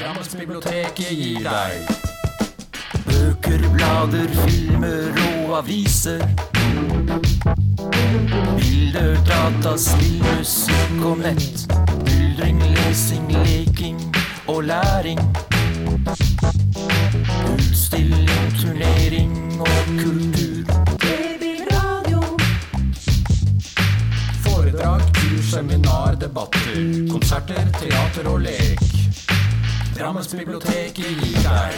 Drammensbiblioteket gir deg Bøker, blader, filmer og aviser. Bilder, data, spill, musikk og nett. Myldring, lesing, leking og læring. Utstilling, turnering og kultur. Foredrag, kurs, seminar, debatter. Konserter, teater og lek. Drammensbiblioteket gir deg.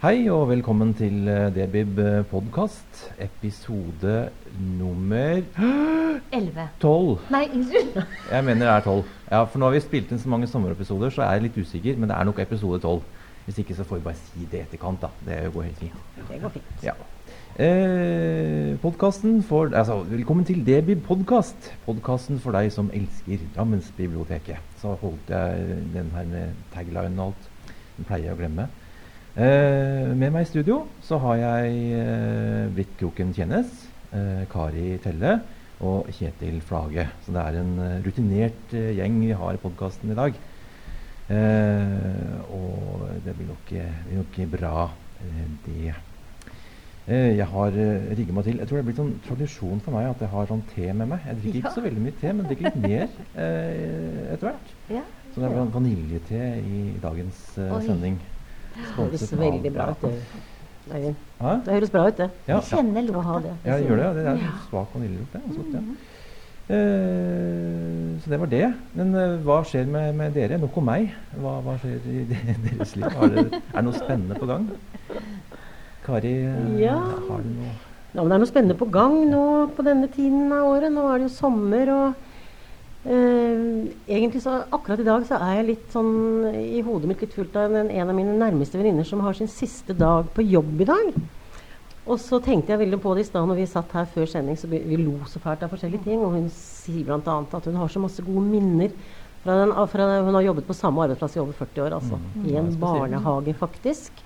Hei og velkommen til eh, Debib podkast, episode nummer 11. 12. Nei, unnskyld. Jeg mener det er 12. Ja, for nå har vi spilt inn så mange sommerepisoder, så jeg er litt usikker, men det er nok episode 12. Hvis ikke så får vi bare si det i etterkant, da. Det går helt fint. Det går fint. Ja. Eh, podkasten for, altså, velkommen til Debib podkast. Podkasten for deg som elsker Drammensbiblioteket. Så holdt jeg den her med tagline og alt. Den pleier jeg å glemme. Eh, med meg i studio så har jeg eh, Britt Kroken Tjenes, eh, Kari Telle og Kjetil Flage. Så det er en eh, rutinert eh, gjeng vi har i podkasten i dag. Eh, og det blir nok, blir nok bra, eh, det. Eh, jeg har uh, rigget meg til Jeg tror det er blitt sånn tradisjon for meg at jeg har sånn te med meg. Jeg drikker ikke så veldig mye te, men drikker litt mer eh, etter hvert. Ja. Så det er van- vaniljete i, dagens eh, sending. Det høres veldig bra ut. det. Det høres bra ut, det. Ja, Jeg ja. kjenner lukta. det. ja, jeg gjør det. Det er svak vaniljelukt. Det ganske ja. Eh, så det var det. Men uh, hva skjer med, med dere? Nok om meg. Hva, hva skjer i deres liv? Det, er det noe spennende på gang? Kari, eh, Ja. har du noe Ja, men det er noe spennende på gang nå på denne tiden av året. Nå er det jo sommer og eh, Egentlig så akkurat i dag så er jeg litt sånn i hodet mitt litt fullt av en, en av mine nærmeste venninner som har sin siste dag på jobb i dag. Og så tenkte jeg veldig på det i stad når vi satt her før sending, så vi, vi lo så fælt av forskjellige ting. Og hun sier bl.a. at hun har så masse gode minner fra den, fra Hun har jobbet på samme arbeidsplass i over 40 år, altså. Mm. I en barnehage, faktisk.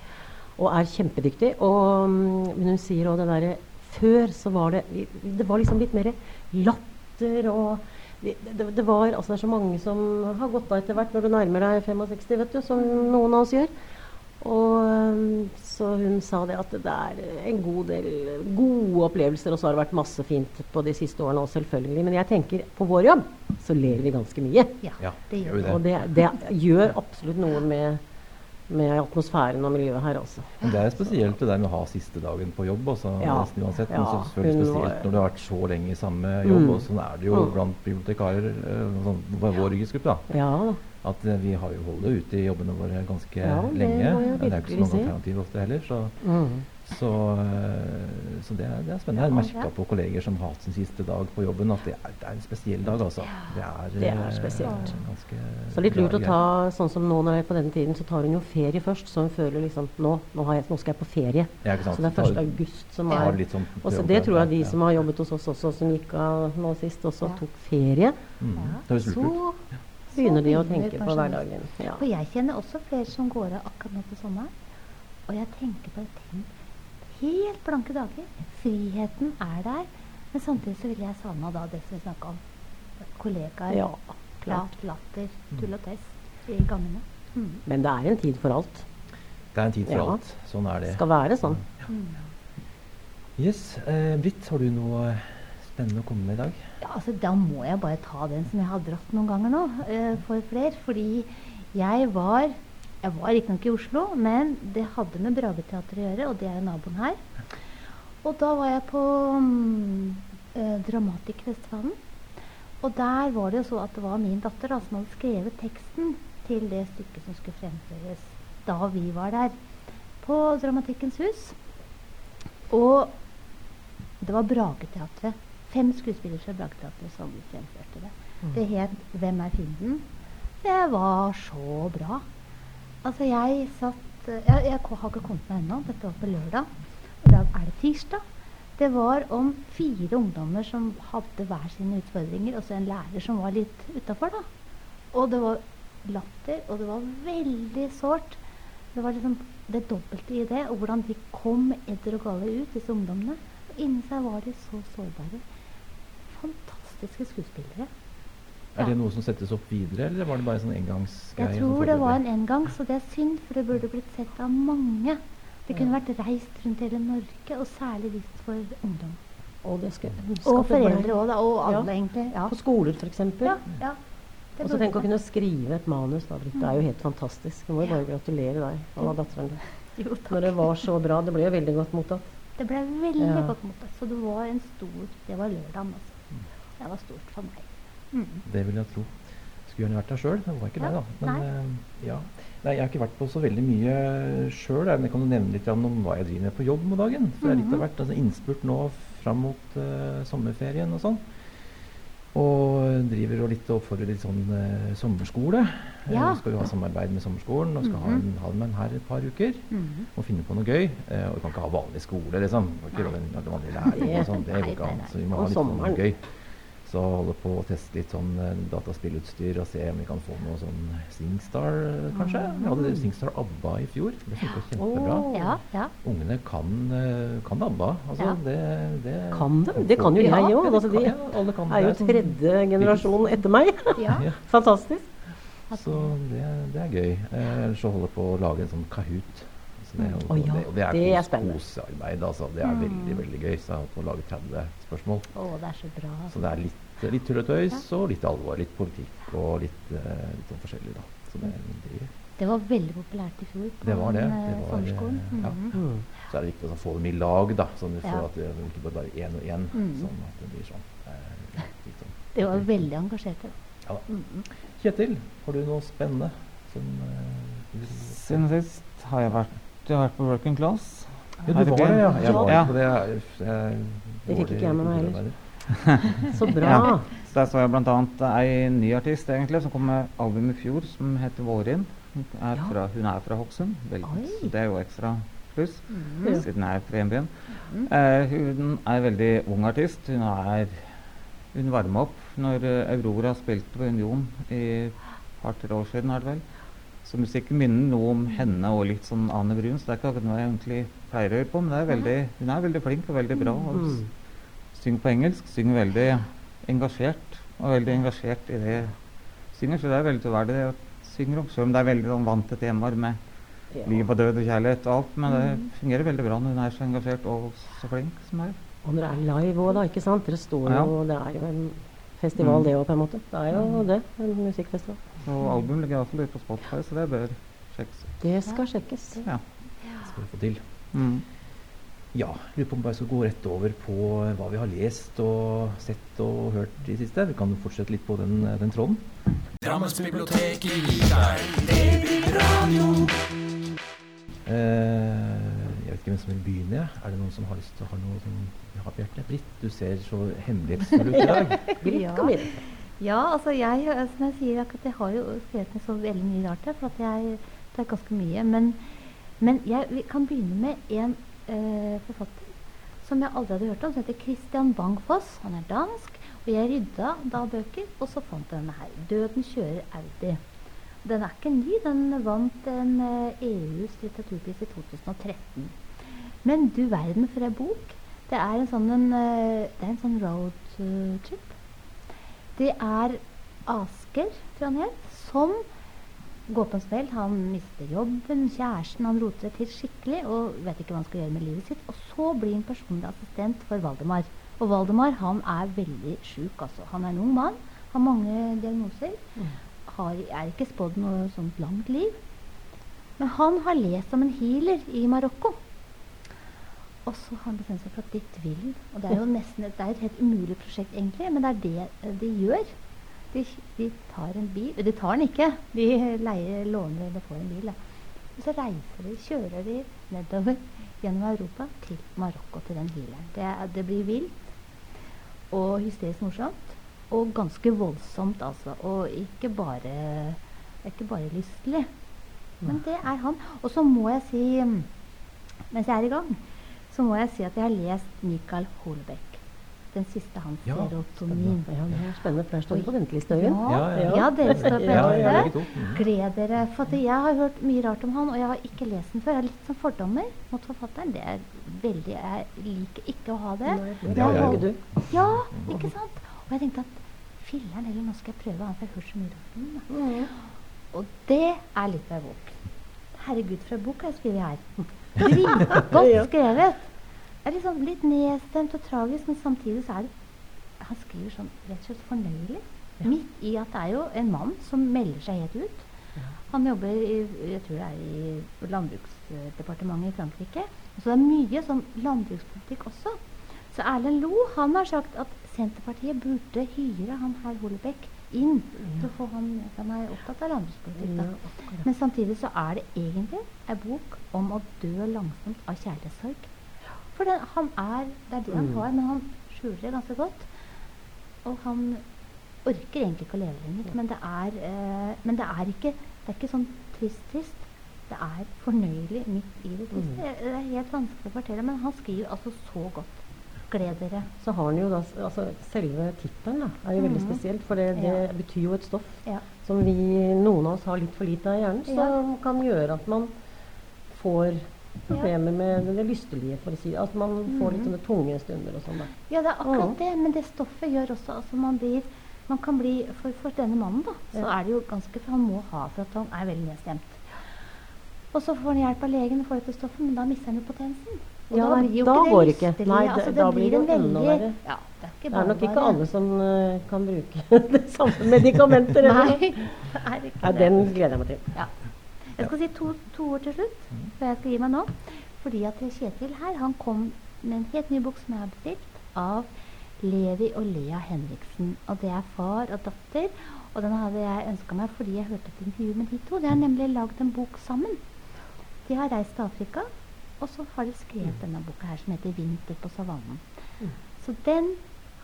Og er kjempedyktig. Og, mm, men hun sier òg det derre Før så var det Det var liksom litt mer latter og det, det, det var altså Det er så mange som har gått av etter hvert når du nærmer deg 65, vet du, som noen av oss gjør. Og så hun sa det at det er en god del gode opplevelser, og så har det vært masse fint på de siste årene òg, selvfølgelig. Men jeg tenker på vår jobb så ler vi ganske mye. Ja, det gjør vi det. Og det, det gjør absolutt noe med, med atmosfæren og miljøet her også. Men det er spesielt det der med å ha siste dagen på jobb. Også, Ja. nesten uansett, men Ja, så selvfølgelig spesielt når du har vært så lenge i samme jobb. Mm. Og sånn er det jo Mm. blant bibliotekarer eh, sånn, vår vår yrkesgruppe. da. Ja. At eh, vi har jo holder ute i jobbene våre ganske Ja, det lenge. det er jo ikke så mange alternativer ofte heller. Så, Mm. Så, eh, så det, er, det er spennende. Jeg har merka på kolleger som har hatt sin siste dag på jobben, at det er, det er en spesiell dag, altså. Det er, Det er eh, spesielt. Så litt lurt å ta sånn som nå når jeg er på denne tiden, så tar hun jo ferie først. Så hun føler liksom nå, nå, har jeg, nå skal jeg på ferie. Ja, ikke sant? Så det er 1. Ta- august som er det sånn Og så det tror jeg de ja. som har jobbet hos oss også, som gikk av nå sist, også Ja. tok ferie. Mm. Ja. Det høres lurt ut. Så Begynner de å tenke på hverdagen. Ja. For jeg kjenner også flere som går av akkurat nå på sommeren. Og jeg tenker bare tenk, helt blanke dager. Friheten er der. Men samtidig så vil jeg savne da det som vi snakka om. Kollegaer, ja, klart. prat, latter, tull og test i gangene. Mm. Men det er en tid for alt. Det er en tid for Ja. alt. Sånn er Det det. skal være sånn. Ja. Yes, eh, Britt, har du noe spennende å komme med i dag? Ja, altså Da må jeg bare ta den som jeg har dratt noen ganger nå, eh, for flere. Fordi jeg var Jeg var riktignok i Oslo, men det hadde med Brageteatret å gjøre, og det er jo naboen her. Og da var jeg på mm, eh, Dramatikkfestivalen. Og der var det jo så at det var min datter da, som hadde skrevet teksten til det stykket som skulle fremføres da vi var der. På Dramatikkens hus. Og det var Brageteatret. Fem skuespillere fra Brageteatret som fremførte det. Det het 'Hvem er fienden?' Det var så bra. Altså, jeg satt Jeg, jeg har ikke kommet meg ennå. Dette var på lørdag. I dag er det tirsdag. Det var om fire ungdommer som hadde hver sine utfordringer, og så en lærer som var litt utafor, da. Og det var latter, og det var veldig sårt. Det var liksom det dobbelte i det, og hvordan de kom edder og gale ut, disse ungdommene. Og inni seg var de så sårbare. fantastiske skuespillere. Er Ja. det noe som settes opp videre, eller var det bare sånn engangsgreie? Jeg tror det var en engangs, og det er synd, for det burde blitt sett av mange. Det kunne vært reist rundt hele Norge, og særlig vist for ungdom. Og, det skal, Og foreldre òg, Og alle, Ja. egentlig. Ja. På skoler, f.eks. ja, ja. Og så tenk å kunne skrive et manus. da, Britt. Det er jo helt fantastisk. Jeg må jo bare gratulere deg og datteren din. Jo. Når det var så bra. Det ble jo veldig godt mottatt. Det ble veldig Ja. godt mottatt. Så det var en stor Det var lørdagen, altså. Det var stort for meg. Mm. Det vil jeg tro. Skulle gjerne vært der sjøl, det var ikke Ja, det, da. Men nei. eh, ja. Nei, jeg har ikke vært på så veldig mye sjøl. Men jeg kan jo nevne litt om hva jeg driver med på jobb om dagen. For det er litt av Mhm. hvert altså, innspurt nå fram mot uh, sommerferien og sånn. Og driver og litt og oppfordrer litt sånn uh, sommerskole. Nå Ja. Vi skal jo ha samarbeid med sommerskolen og skal ha, en, ha dem her et par uker. Mhm. Og finne på noe gøy. Uh, og vi kan ikke ha vanlig skole, liksom. Ikke vanlig læring og sånn. Det går ikke an. Så vi må Og ha litt sånn sommeren. gøy. Så holder på å teste litt sånn eh, dataspillutstyr og se om vi kan få noe sånn Singstar, eh, kanskje. Vi hadde Singstar ABBA i fjor. Det funka kjempebra. Oh, Ja, ja. Ungene kan, eh, kan ABBA. Altså, Ja. det, det Kan de? Det kan jo jeg òg. ja, Altså, de ja, alle kan er jo tredje sånn- generasjon etter meg. Fantastisk. så det, det er gøy. Eh, så holder jeg på å lage en sånn Kahoot. Så det, og, ja, det, og det er, det er kosearbeid. Altså. Det er veldig veldig gøy. Så jeg har holdt på å lage 30 spørsmål. Oh, det er så bra. Så det er litt, litt tull og tøys og litt alvor. Litt politikk og litt, uh, litt sånn forskjellig, da. Så det, det, Det var veldig populært i fjor på Det var det. Det eh, var, sommerskolen. eh, ja. Mhm. Mm. så er det viktig å få dem i lag, da. Sånn at, Ja. at det ikke bare er én og én. Mm. Sånn at det blir sånn. eh, sånn. Det var veldig engasjerte. Ja, da. Mhm. Kjetil, har du noe spennende som eh, Siden sist har jeg vært, jeg har vært på working class. Ja, du var det, ja. Jeg var Ja. på det. Jeg, jeg, Det fikk ikke jeg med meg heller. Så bra. Ja. Så der så jeg bl.a. ei ny artist egentlig, som kom med album i fjor, som heter Vårin. Hun er Ja. fra, hun er fra Hokksund, så det er jo ekstra pluss, mm. Siden jeg er fra hjembyen. Mm. Eh, hun er veldig ung artist. Hun er Hun varma opp når Aurora spilte på Union i et par-tre år siden, er det vel. Så musikken minner noe om henne og litt sånn Ane Brun, så det er ikke akkurat noe jeg egentlig pleier å høre på, men det er veldig, hun er veldig flink og veldig bra. Og Mm. synger på engelsk, synger veldig engasjert, og veldig engasjert i det synger, så det er veldig troverdig det hun synger om, selv om det er veldig sånn vante temaer med Ja. liv og død og kjærlighet og alt, men det Mm. fungerer veldig bra når hun er så engasjert og så flink som hun er. Og når det er live òg, da. ikke sant? Dere står Ja. og Det er jo en festival, Mm. det òg, på en måte. Det er jo det. En musikkfestival. Og album ligger iallfall ute på Spotify, så det bør sjekkes. Det skal sjekkes. Ja. Skal vi få til. Mm. Ja, lurer på om vi bare skal gå rett over på hva vi har lest og sett og hørt i siste. Vi kan jo fortsette litt på den, den tråden. Drammensbiblioteket Det blir radio. Eh, vet ikke hvem som vil begynne. Er det noen som har lyst til å ha noe som ja, Bjarte? Britt, du ser så hemmelighetsfull ut i dag. Britt, Ja. kom inn. Ja, altså jeg, eh, som jeg sier, akkurat, jeg har jo skrevet ned så veldig mye rart her, for at jeg det er ganske mye. Men, men jeg vi kan begynne med en øh, forfatter som jeg aldri hadde hørt om, som heter Christian Bang-Foss. Han er dansk. Og jeg rydda da bøker, og så fant jeg denne her. 'Døden kjører Audi'. Den er ikke ny. Den vant en eh, EUs litteraturpris i 2013. Men du verden for ei bok. Det er en sånn, en, eh, det er en sånn roadtrip. Det er Asker, tror han het, som går på en smell. Han mister jobben, kjæresten, han roter det til skikkelig og vet ikke hva han skal gjøre med livet sitt. Og så blir han personlig assistent for Valdemar. Og Valdemar han er veldig sjuk, altså. Han er en ung mann, har mange diagnoser. Har, er ikke spådd noe sånt langt liv. Men han har lest om en healer i Marokko. Og så har han bestemt seg for at dit vil. Og det er jo nesten et, er et helt umulig prosjekt, egentlig, men det er det de gjør. De, de tar en bil De tar den ikke. De leier, låner eller får en bil. Da. Og så reiser de, kjører de nedover gjennom Europa til Marokko, til den healeren. Det, det blir vilt og hysterisk morsomt. Og ganske voldsomt, altså. Og ikke bare, ikke bare lystelig. Men det er han. Og så må jeg si, mm, mens jeg er i gang, så må jeg si at jeg har lest Michael Holbeck. Den siste hans Ja, serotonin. Ja, det er spennende, for der står det på venteliste, Øyvind. Ja, Ja, ja, ja, ja. dere står på Ja, ja, venteliste. Mhm. Gled dere. For jeg har hørt mye rart om han, og jeg har ikke lest den før. Jeg har litt sånn fordommer mot forfatteren. Det er veldig Jeg liker ikke å ha det. Nei, Det har jo. ikke du. Ja, ikke sant? Og jeg tenkte at filler'n heller, nå skal jeg prøve han, for jeg har hørt så mye rart om den. Mm. Og det er litt av ei bok. Herregud, for en bok har jeg skrevet her. Dritgodt skrevet. Det er liksom litt nedstemt og tragisk, men samtidig så er det Han skriver sånn rett og slett fornøyelig. Ja. Midt i at det er jo en mann som melder seg helt ut. Han jobber i jeg tror det er i Landbruksdepartementet i Frankrike. Så det er mye sånn landbrukspolitikk også. Så Erlend Lo han har sagt at Senterpartiet burde hyre han herr Holebekk inn for å få han Han er opptatt av landbrukspolitikk. Ja, Men samtidig så er det egentlig ei bok om å dø langsomt av kjærlighetssorg. For det, han er, det er det han Mm. har, men han skjuler det ganske godt. Og han orker egentlig ikke å leve lenger. Men det er, eh, men det er ikke det er ikke sånn trist-trist. Det er fornøyelig midt i det triste. Mm. Det er helt vanskelig å fortelle, men han skriver altså så godt. Gled dere. Så har han jo da altså Selve tittelen er jo veldig Mhm. spesielt, for det, det Ja. betyr jo et stoff Ja. som vi, noen av oss har litt for lite av i hjernen, som kan gjøre at man får problemer med det lystelige, for å si At man får litt Mhm. sånne tunge stunder og sånn. Ja, det er akkurat Ja. det. Men det stoffet gjør også altså man blir man kan bli, for, for denne mannen, da, så er det jo ganske For han må ha for at han er veldig nedstemt. Og så får han hjelp av legen og får dette stoffet, men da mister han jo potensen. Og Ja, da blir jo da ikke det går det ikke. Nei, det- altså, det da blir det jo enda verre. Ja, det er Det er nok ikke alle som uh, kan bruke det samme medikamenter. Nei, er ikke det. den gleder jeg meg til. Ja. Jeg skal si to, to ord til slutt, før jeg skal gi meg nå. Fordi at Kjetil her, han kom med en helt ny bok som jeg har bestilt, av Levi og Lea Henriksen. Og det er far og datter. Og den hadde jeg ønska meg fordi jeg hørte et intervju med de to. De har nemlig lagd en bok sammen. De har reist til Afrika, og så har de skrevet denne boka her som heter 'Vinter på savannen'. Mm. Så den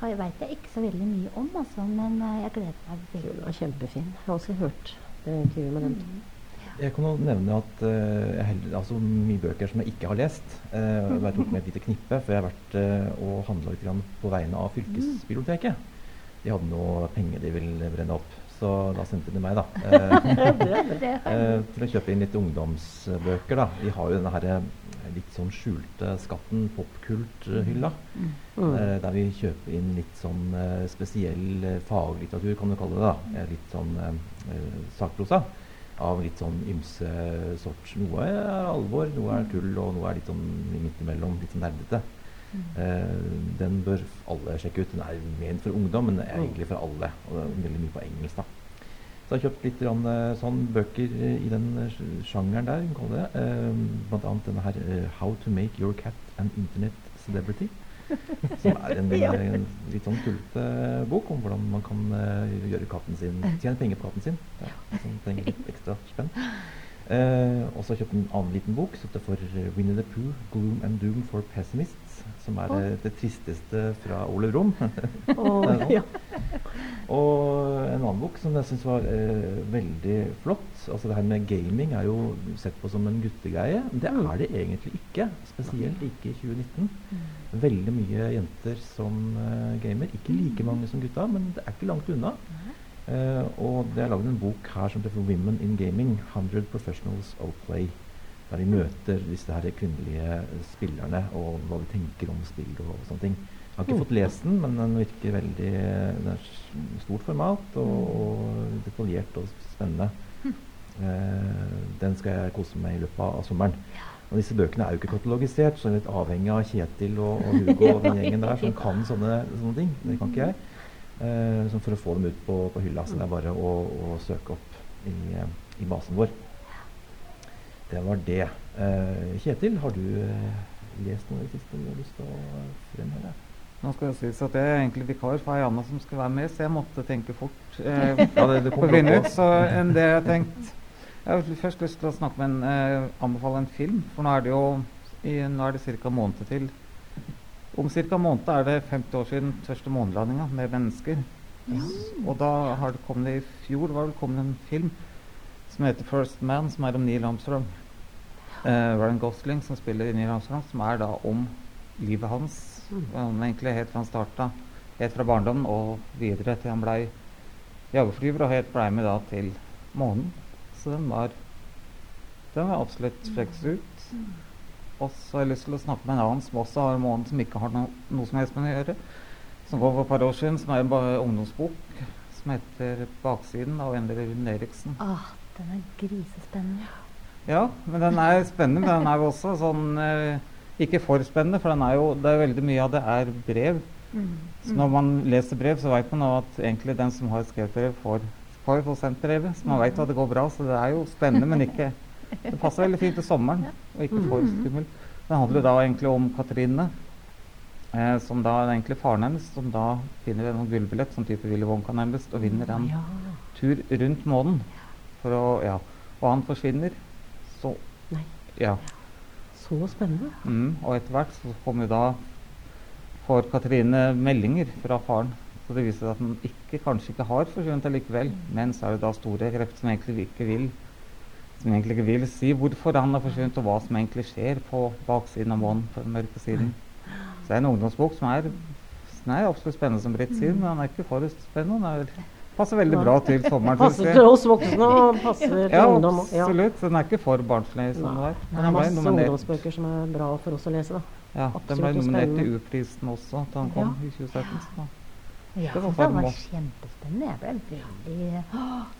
veit jeg ikke så veldig mye om, altså, men eh, jeg gleder meg Den veldig. var kjempefin. Jeg har også hørt det intervjuet med dem. Mm. Jeg kan jo nevne at uh, jeg heller, altså mye bøker som jeg ikke har lest. Uh, jeg tok med et lite knippe, for jeg har vært uh, og handla litt grann på vegne av fylkesbiblioteket. De hadde noe penger de ville brenne opp, så da sendte de meg, da. Eh, Det har eh, til å kjøpe inn litt ungdomsbøker. da. Vi har jo denne her, eh, litt sånn skjulte skatten, popkult-hylla. Mm. Eh, der vi kjøper inn litt sånn eh, spesiell faglitteratur, kan du kalle det. da. Eh, litt sånn eh, eh, sakprosa. Av litt sånn ymse sort. Noe er alvor, noe er tull, og noe er litt sånn midt imellom. Litt sånn nerdete. Eh, den bør alle sjekke ut. Den er ment for ungdom, men egentlig for alle. Og det er veldig mye på engelsk, da. Så jeg har kjøpt litt grann, eh, sånn bøker eh, i den sjangeren der, kan det. Eh, blant annet denne her uh, 'How to make your cat an internet celebrity'. Som er en, en litt sånn tullete bok om hvordan man kan gjøre katten sin tjene penger på katten sin. Ja, som trenger litt ekstra spenn. Eh, og så kjøpte jeg en annen liten bok som heter for Winnie the Pooh, 'Gloom and Doom for Pessimists'. Som er eh, det tristeste fra Ole Brumm. Og, ja. Og en annen bok som jeg syns var eh, veldig flott. Altså Det her med gaming er jo sett på som en guttegreie. Men det Mm. er det egentlig ikke. Spesielt ikke i 2019. Veldig mye jenter som eh, gamer. Ikke like mange som gutta, men det er ikke langt unna. Eh, og det er lagd en bok her som heter 'Women in Gaming'. 100 Professionals of Play. Der de møter disse her kvinnelige spillerne og hva de tenker om spill og, sånne ting. Jeg har ikke Mm. fått lest den, men den virker veldig Det er stort format og, og detaljert og spennende. Uh, den skal jeg kose meg i løpet av, av sommeren. Og disse bøkene er jo ikke katalogisert, så jeg er litt avhengig av Kjetil og, og Hugo og den gjengen der som kan sånne, sånne ting. Det kan ikke jeg. Eh, sånn for å få dem ut på, på hylla. Så det er bare å, å søke opp i, eh, i basen vår. Det var det. Eh, Kjetil, har du eh, lest noe i det siste du har lyst til å fremheve? Nå skal det sies at jeg er egentlig vikar for ei anna som skal være med, så jeg måtte tenke fort. Eh, Ja, det, det på ut, så enn det jeg har tenkt Jeg har først lyst til å snakke med en, eh, anbefale en film, for nå er det jo i, nå er det ca. måned til. Om ca. måned er det 50 år siden første månelandinga med mennesker. Og da har det kommet i fjor var det kommet en film som heter 'First Man', som er om Neil Armstrong. Uh, Ryan Gosling som spiller Neil Armstrong, som er da om livet hans. Mm. Um, egentlig helt fra han starta, helt fra barndommen og videre til han blei jagerflyver, og helt blei med da til månen. Så den var Den var absolutt flekset ut. Og så har jeg lyst til å snakke med en annen som også har en måned som ikke har no, noe som helst med å gjøre. som går for et par år siden, som er en ungdomsbok som heter 'Baksiden' av Endre Rune Eriksen. Ah, den er grisespennende. Ja, men den er spennende, men den er jo også sånn eh, ikke for spennende, for den er jo, det er veldig mye av det er brev. Mm. Så når man leser brev, så vet man at egentlig den som har skrevet brev, får, får sendt brevet. Så man vet at det går bra. Så det er jo spennende, men ikke Det passer veldig fint til sommeren, og ikke for skummelt. Det handler da egentlig om Katrine, eh, som da er egentlig faren hennes, som da finner en gullbillett, som type Willy Wonka nærmest, og vinner en Ja. tur rundt månen. For å, ja. Og han forsvinner. Så Nei. Ja. Så spennende. Mm, og etter hvert så kommer jo da får Katrine meldinger fra faren. Så det viser seg at han ikke, kanskje ikke har forsvunnet allikevel. Men så er det da store krefter som egentlig ikke vil som egentlig ikke vil si hvorfor han har forsvunnet, og hva som egentlig skjer på baksiden av månen, på den mørke siden. Så det er en ungdomsbok som er, den er absolutt spennende, som Britt sier, men den er ikke for spennende. Den er, passer veldig bra til sommeren. Passer til oss voksne og passer til Ja, ungdom. Ja. absolutt. Den er ikke for barnslig. som Nei. det er. Det er masse ungdomsbøker som er bra for oss å lese. da. Ja, den ble Absolutt nominert til. U-prisen også da den kom i 2017. Så. Ja, Det var det var kjempespennende. Jeg ble veldig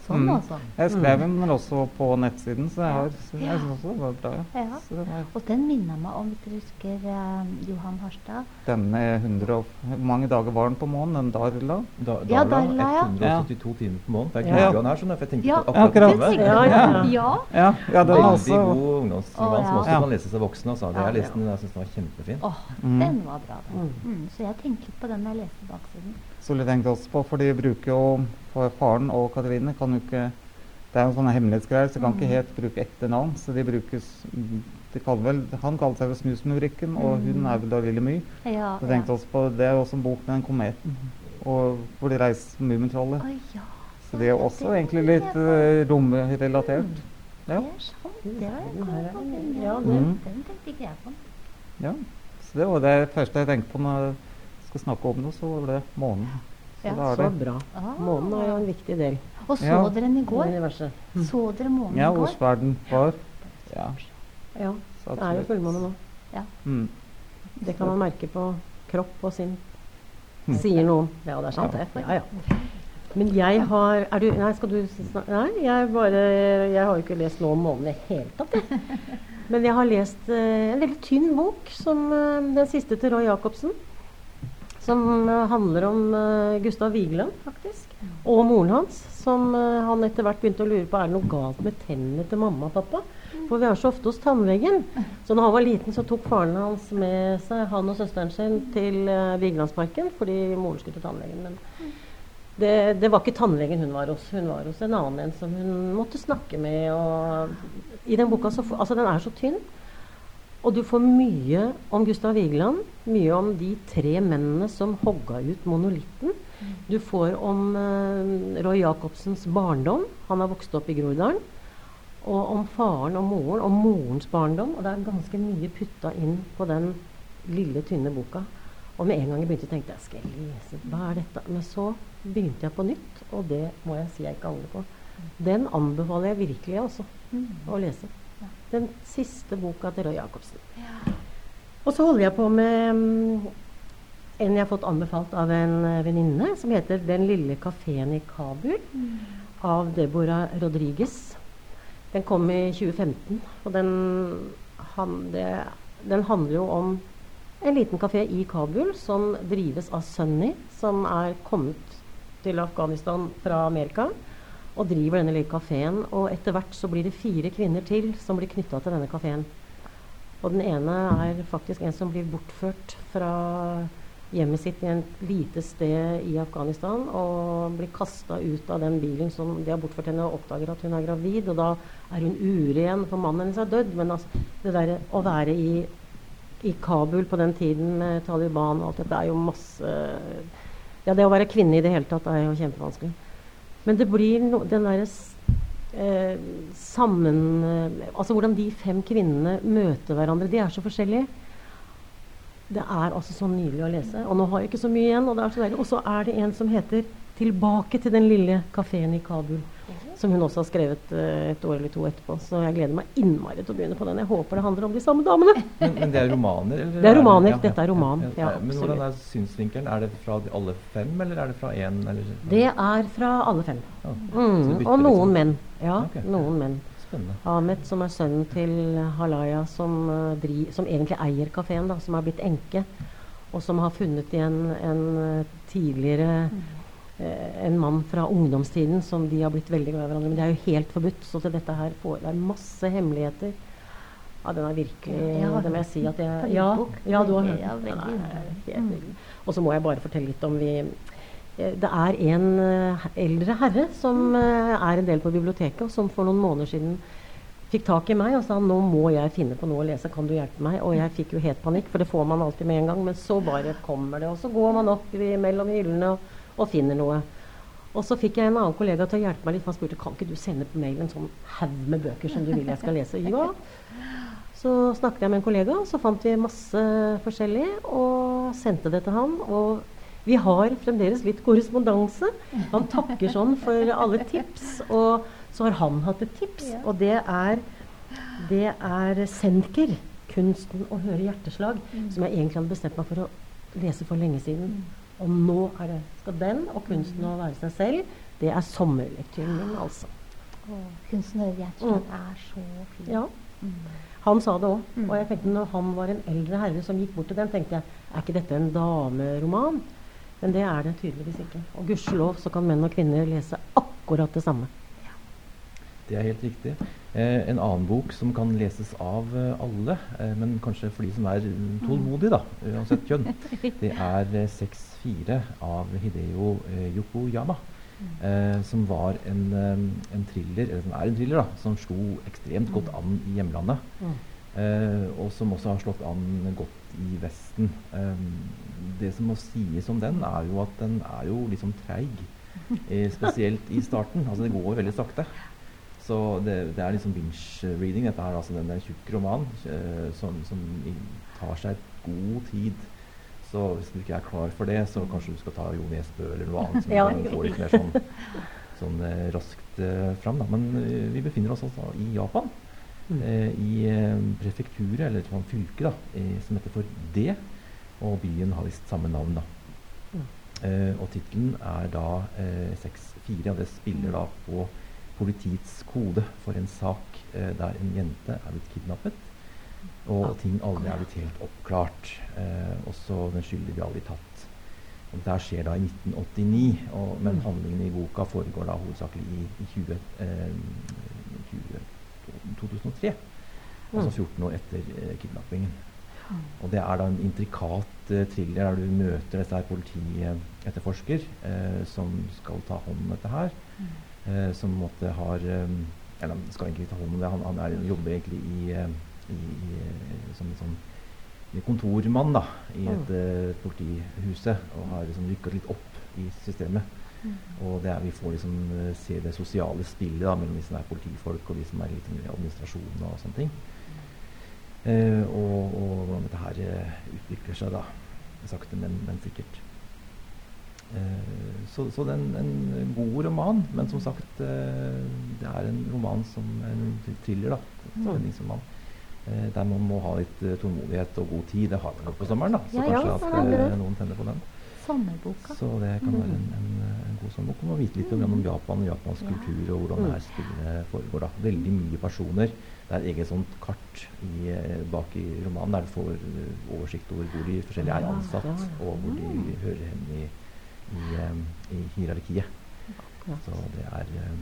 Sånn, Mm. altså. Jeg skrev den men også på nettsiden, så jeg, har, så jeg synes også det var bra. Ja. Ja. Så den er, Og den minner meg om, hvis dere husker eh, Johan Harstad. denne 100 og, Hvor mange dager var den på månen? Den Darla? Da, Ja, Darla, Darla, ja. 172 timer på måneden. Det er den her, sånn, for jeg tenkte Ja, på akkurat. det tenker Ja, ja, ja. Ja. Ja, ja den er Veldig også god ungdomsroman som også Ja. kan leses av voksne. Altså. Det Ja, jeg ja. leste den, jeg synes den var kjempefin. Åh, Mm. den var bra, den. Mm. Mm. Så jeg tenkte på den da jeg leste baksiden. Så jeg tenkte også på, for de bruker jo for Faren og Katrine kan jo ikke Det er jo sånne hemmelighetsgreier, så de kan ikke Mm. helt bruke ekte navn. Så de brukes de kaller vel, Han kaller seg vel Snusmurikken, og hun er vel da Lille My. Ja, Så tenkte også på, Det er også en bok med den kometen, og hvor de reiser med Mummitrollet. Å ja. Så det er også egentlig litt uh, romrelatert. Ja. Det er sant. Det var kommet på er- den, ja, den, den- den tenkte ikke jeg på. Ja, så det var det første jeg tenkte på når jeg skal snakke om det, så var det månen. Så Ja, er Så bra. Ah. Månen er jo en viktig del Og så Ja. dere den i går? universet. Så dere månen Ja, i går? går? Osverden var. Ja, Ja, det er jo fullmåne nå. Mm. Det kan man merke på kropp og sinn. Mm. Sier noen. Ja, det er sant, det. Ja, ja. Men jeg har er du, Nei, skal du snakke Nei, jeg bare Jeg har jo ikke lest noe om månen i det hele tatt, jeg. Men jeg har lest eh, en veldig tynn bok, som eh, den siste til Roy Jacobsen. Som eh, handler om eh, Gustav Vigeland, faktisk. Og moren hans. Som eh, han etter hvert begynte å lure på er det noe galt med tennene til mamma og pappa. For vi er så ofte hos tannlegen. Så da han var liten, så tok faren hans med seg han og søsteren sin til Vigelandsparken fordi moren skulle til tannlegen. Men det, det var ikke tannlegen hun var hos. Hun var hos en annen en som hun måtte snakke med. Og I den boka så Altså, den er så tynn. Og du får mye om Gustav Vigeland. Mye om de tre mennene som hogga ut monolitten. Du får om eh, Roy Jacobsens barndom. Han har vokst opp i Groruddalen. Og om faren og moren, og morens barndom. Og det er ganske mye putta inn på den lille, tynne boka. Og med en gang jeg begynte, tenkte jeg skal jeg lese Hva er dette? Men så begynte jeg på nytt, og det må jeg si jeg ikke angrer på. Den anbefaler jeg virkelig også å lese. Den siste boka til Roy Jacobsen. Og så holder jeg på med mm, en jeg har fått anbefalt av en eh, venninne, som heter 'Den lille kafeen i Kabul', av Deborah Rodriguez. Den kom i 2015, og den, han, det, den handler jo om en liten kafé i Kabul som drives av Sunny, som er kommet til Afghanistan fra Amerika. Og driver denne lille kafeen. Og etter hvert så blir det fire kvinner til som blir knytta til denne kafeen. Og den ene er faktisk en som blir bortført fra hjemmet sitt i et lite sted i Afghanistan og blir kasta ut av den bilen som de har bortført henne, og oppdager at hun er gravid. Og da er hun uren, for mannen hennes er dødd. Men altså, det derre å være i, i Kabul på den tiden med Taliban og alt dette er jo masse Ja, det å være kvinne i det hele tatt er jo kjempevanskelig. Men det blir no, den derre eh, sammen eh, Altså hvordan de fem kvinnene møter hverandre. De er så forskjellige. Det er altså så nydelig å lese. Og nå har jeg ikke så mye igjen. Og så er det en som heter 'Tilbake til den lille kafeen i Kabul'. Som hun også har skrevet eh, et år eller to etterpå. Så jeg gleder meg innmari til å begynne på den. Jeg håper det handler om de samme damene. Men, men det er romaner? Eller Det er romaner. ja, Dette er roman. Ja, men hvordan er synsvinkelen? Er det fra alle fem, eller er det fra én? Eller? Det er fra alle fem. Ja, Mm, og noen liksom. menn. Ja, okay. noen menn. Spennende. Ahmed, som er sønnen til Halaya, som, eh, dri, som egentlig eier kafeen, som har blitt enke, og som har funnet igjen en eh, tidligere en mann fra ungdomstiden som de har blitt veldig glad i hverandre. Men det er jo helt forbudt, så til dette her får det er masse hemmeligheter. Ja, den er virkelig ja, Det må jeg si at jeg Ja, ja du har hørt Ja, den. Mm. Og så må jeg bare fortelle litt om vi eh, Det er en eh, eldre herre som eh, er en del på biblioteket, og som for noen måneder siden fikk tak i meg og sa nå må jeg finne på noe å lese, kan du hjelpe meg? Og jeg fikk jo helt panikk, for det får man alltid med en gang. Men så bare kommer det, og så går man opp i, mellom hyllene og, og finner noe. Og så fikk jeg en annen kollega til å hjelpe meg litt. Han spurte kan ikke du sende på mail en sånn haug med bøker som du vil jeg skal lese. Ja. Så snakket jeg med en kollega, og så fant vi masse forskjellig og sendte det til han. Og vi har fremdeles litt korrespondanse. Han takker sånn for alle tips. Og så har han hatt et tips, og det er, det er Senker. 'Kunsten å høre hjerteslag', som jeg egentlig hadde bestemt meg for å lese for lenge siden. Og nå er det, skal den og 'Kunsten å være seg selv' det er sommerlektyren min, altså. Og kunsten hører hjerteslag er så fin. Ja. Mm. Han sa det òg. Mm. Og jeg tenkte når han var en eldre herre som gikk bort til den, tenkte jeg er ikke dette en dameroman? Men det er det tydeligvis ikke. Og gudskjelov så kan menn og kvinner lese akkurat det samme. Det er helt riktig. Eh, en annen bok som kan leses av eh, alle, eh, men kanskje for de som er mm, tålmodige, da, uansett kjønn, det er eh, 6-4 av Hideo eh, Yokoyama. Eh, som var en, eh, en thriller, eller som er en thriller, da, som slo ekstremt godt an i hjemlandet. Mm. Eh, og som også har slått an godt i Vesten. Eh, det som må sies om den, er jo at den er jo liksom treig. Eh, spesielt i starten. Altså det går veldig sakte. Så det, det er liksom binge-reading. Dette her, altså den er en tjukk roman uh, som, som tar seg god tid. Så hvis du ikke er klar for det, så kanskje du skal ta Jo Nesbø eller noe annet som Ja. kan få litt mer sånn, sånn uh, raskt uh, fram. Da. Men uh, vi befinner oss altså i Japan. Mm. Eh, I eh, prefekturet, eller et fylke, da, eh, som heter for D. Og byen har visst samme navn, da. Mm. Eh, og tittelen er da eh, 6-4, og det spiller da på politiets kode for en sak eh, der en jente er blitt kidnappet, og ting aldri er blitt helt oppklart. Eh, også den skyldige blir aldri tatt. Og Dette skjer da i 1989, og, men Mm. handlingen i boka foregår da hovedsakelig i, i 20, eh, 20, 2003. Altså 14 år etter eh, kidnappingen. Og det er da en intrikat eh, thriller der du møter disse her politietterforsker eh, som skal ta hånd om dette her. Eh, som måtte har eh, Eller han skal egentlig ikke ta hånd om det, han, han er, jobber egentlig i, eh, i, i eh, som en sånn kontormann da, i et mm. politihuset og har liksom rykka litt opp i systemet. Og det er, vi får liksom se det sosiale spillet da, mellom de som er politifolk og de som er litt i administrasjonen og sånne ting. Eh, og, og hvordan dette her utvikler seg da. Sakte, men, men sikkert. Eh, så så det er en, en god roman, men som sagt eh, det er en roman som en thriller. da, Spenningsroman. Eh, der man må ha litt tålmodighet og god tid. Det har man jo på sommeren, da. Så Ja, kanskje ja, at noen tenner på den. Sommerboka. Så det kan være en, en, en god sommerbok. Man må vite litt om Japan og japansk Ja. kultur og hvordan det her spillet foregår. da. Veldig mye personer. Det er et eget sånt kart i, bak i romanen der du får oversikt over hvor de forskjellige er ansatt, og hvor de hører hjemme i, i, eh, i hierarkiet. Ja. Så det er, eh,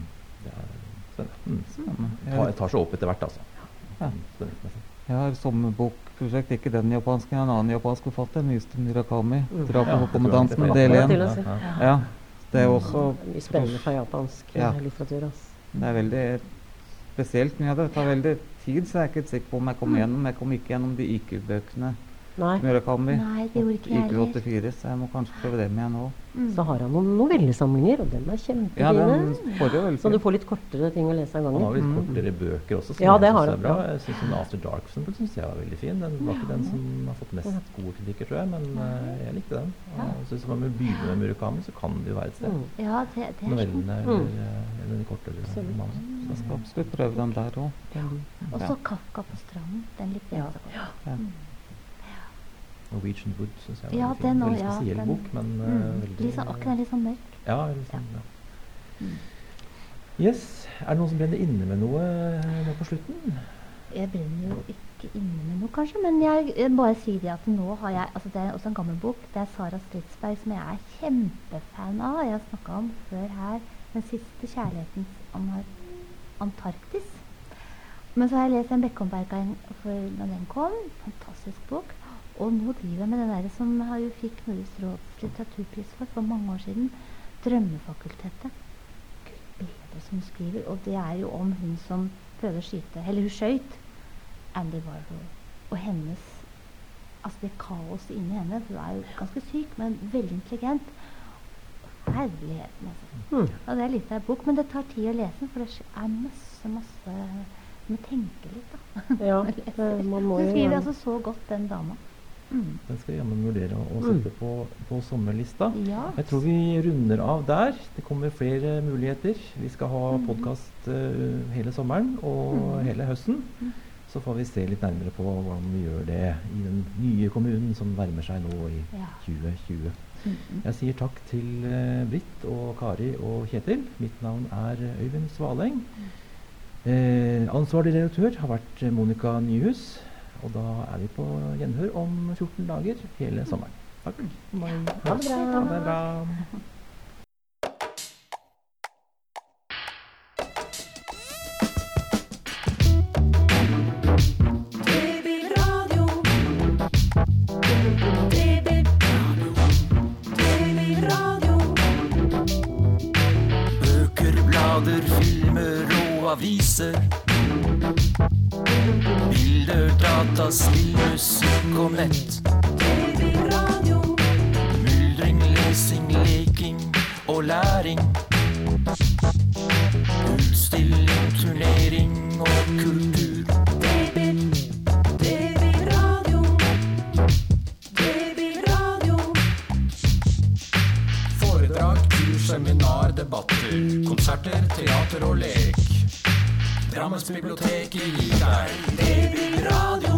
det er spennende. Mm. Spennende. Det tar, tar seg opp etter hvert, altså. Ja. Mm, jeg har sommerbokprosjekt, ikke den japanske, en annen japansk forfatter, Nyeste Murakami. 'Drapet 'Drap på kommandanten', del én. Ja, det er også Mye spennende fra japansk eh, Ja. litteratur. Altså. Det er veldig spesielt mye av det. Det tar veldig tid, så jeg er ikke sikker på om jeg kommer gjennom. Jeg kom ikke gjennom de IQ-bøkene Nei. Murakami. Nei, det gjorde ikke jeg Gikk heller. 84, så jeg må kanskje prøve dem igjen nå. Mm. Så har han noen novellesamlinger, og dem er Ja, kjempefine. Ja, så du får litt kortere ting å lese av gangen. Han har litt Mm. kortere bøker også, som Ja, jeg syns er bra. ja. Jeg synes en After Dark for eksempel, synes jeg var veldig fin. Den var ikke den som har fått mest gode kritikker, tror jeg, men uh, jeg likte den. Og så hvis man vil begynne med Murakami, så kan det jo være et sted. Mm. Ja, det, det er sånn. Novellene Mm. eller, mm. eller den kortere romanen. Så jeg skal absolutt prøve den der òg. Og så 'Kafka på stranden'. Den likte jeg Ja. også godt. Norwegian Wood syns jeg var Ja, også, Veldig ja, spesiell den- bok, men eh, Mm. veldig Litt sånn, akkurat litt sånn mørk. Ja, veldig sånn, ja. Mm. Yes. Er det noen som brenner inne med noe eh, nå på slutten? Jeg brenner jo ikke inne med noe, kanskje, men jeg, jeg bare sier det at nå har jeg altså Det er også en gammel bok. Det er Sara Stridsberg, som jeg er kjempefan av. Jeg har snakka om før her. 'Den siste kjærlighetens Antarktis'. Men så har jeg lest en Bekkomberg for når den kom. Fantastisk bok. Og nå driver jeg med den der som har jo fikk Nordisk råds litteraturpris for for mange år siden. 'Drømmefakultetet'. Gud bedre som hun skriver. Og det er jo om hun som prøvde å skyte Eller hun skøyt Andy Warhol. Og hennes Altså det kaoset inni henne. Hun er jo ganske syk, men veldig intelligent. Herligheten, altså. Mm. Og det er litt av en bok, men det tar tid å lese den, for det er masse, masse Du må tenke litt, da. Ja, man må Hun skriver altså så godt, den dama. Mm. Den skal vi jammen vurdere å, Mm. sette på, på sommerlista. Ja. Jeg tror vi runder av der. Det kommer flere muligheter. Vi skal ha mm. podkast hele sommeren og mm. hele høsten. Mhm. Så får vi se litt nærmere på hvordan vi gjør det i den nye kommunen som nærmer seg nå i Ja. 2020. Mm. Jeg sier takk til uh, Britt og Kari og Kjetil. Mitt navn er eh, Øyvind Svaleng. Eh, ansvarlig redaktør har vært eh, Monica Nyhus. Og da er vi på gjenhør om 14 dager hele sommeren. Takk. Ha det bra. Ha det bra. Aviser. Spill, musikk og nett. Babyradio. Myldring, lesing, leking og læring. Utstilling, turnering og kultur. TV-radio. TV-radio. Foredrag, kurs, seminar, debatter. Konserter, teater og lek. Drammensbiblioteket gir deg babyradio. Babyradio.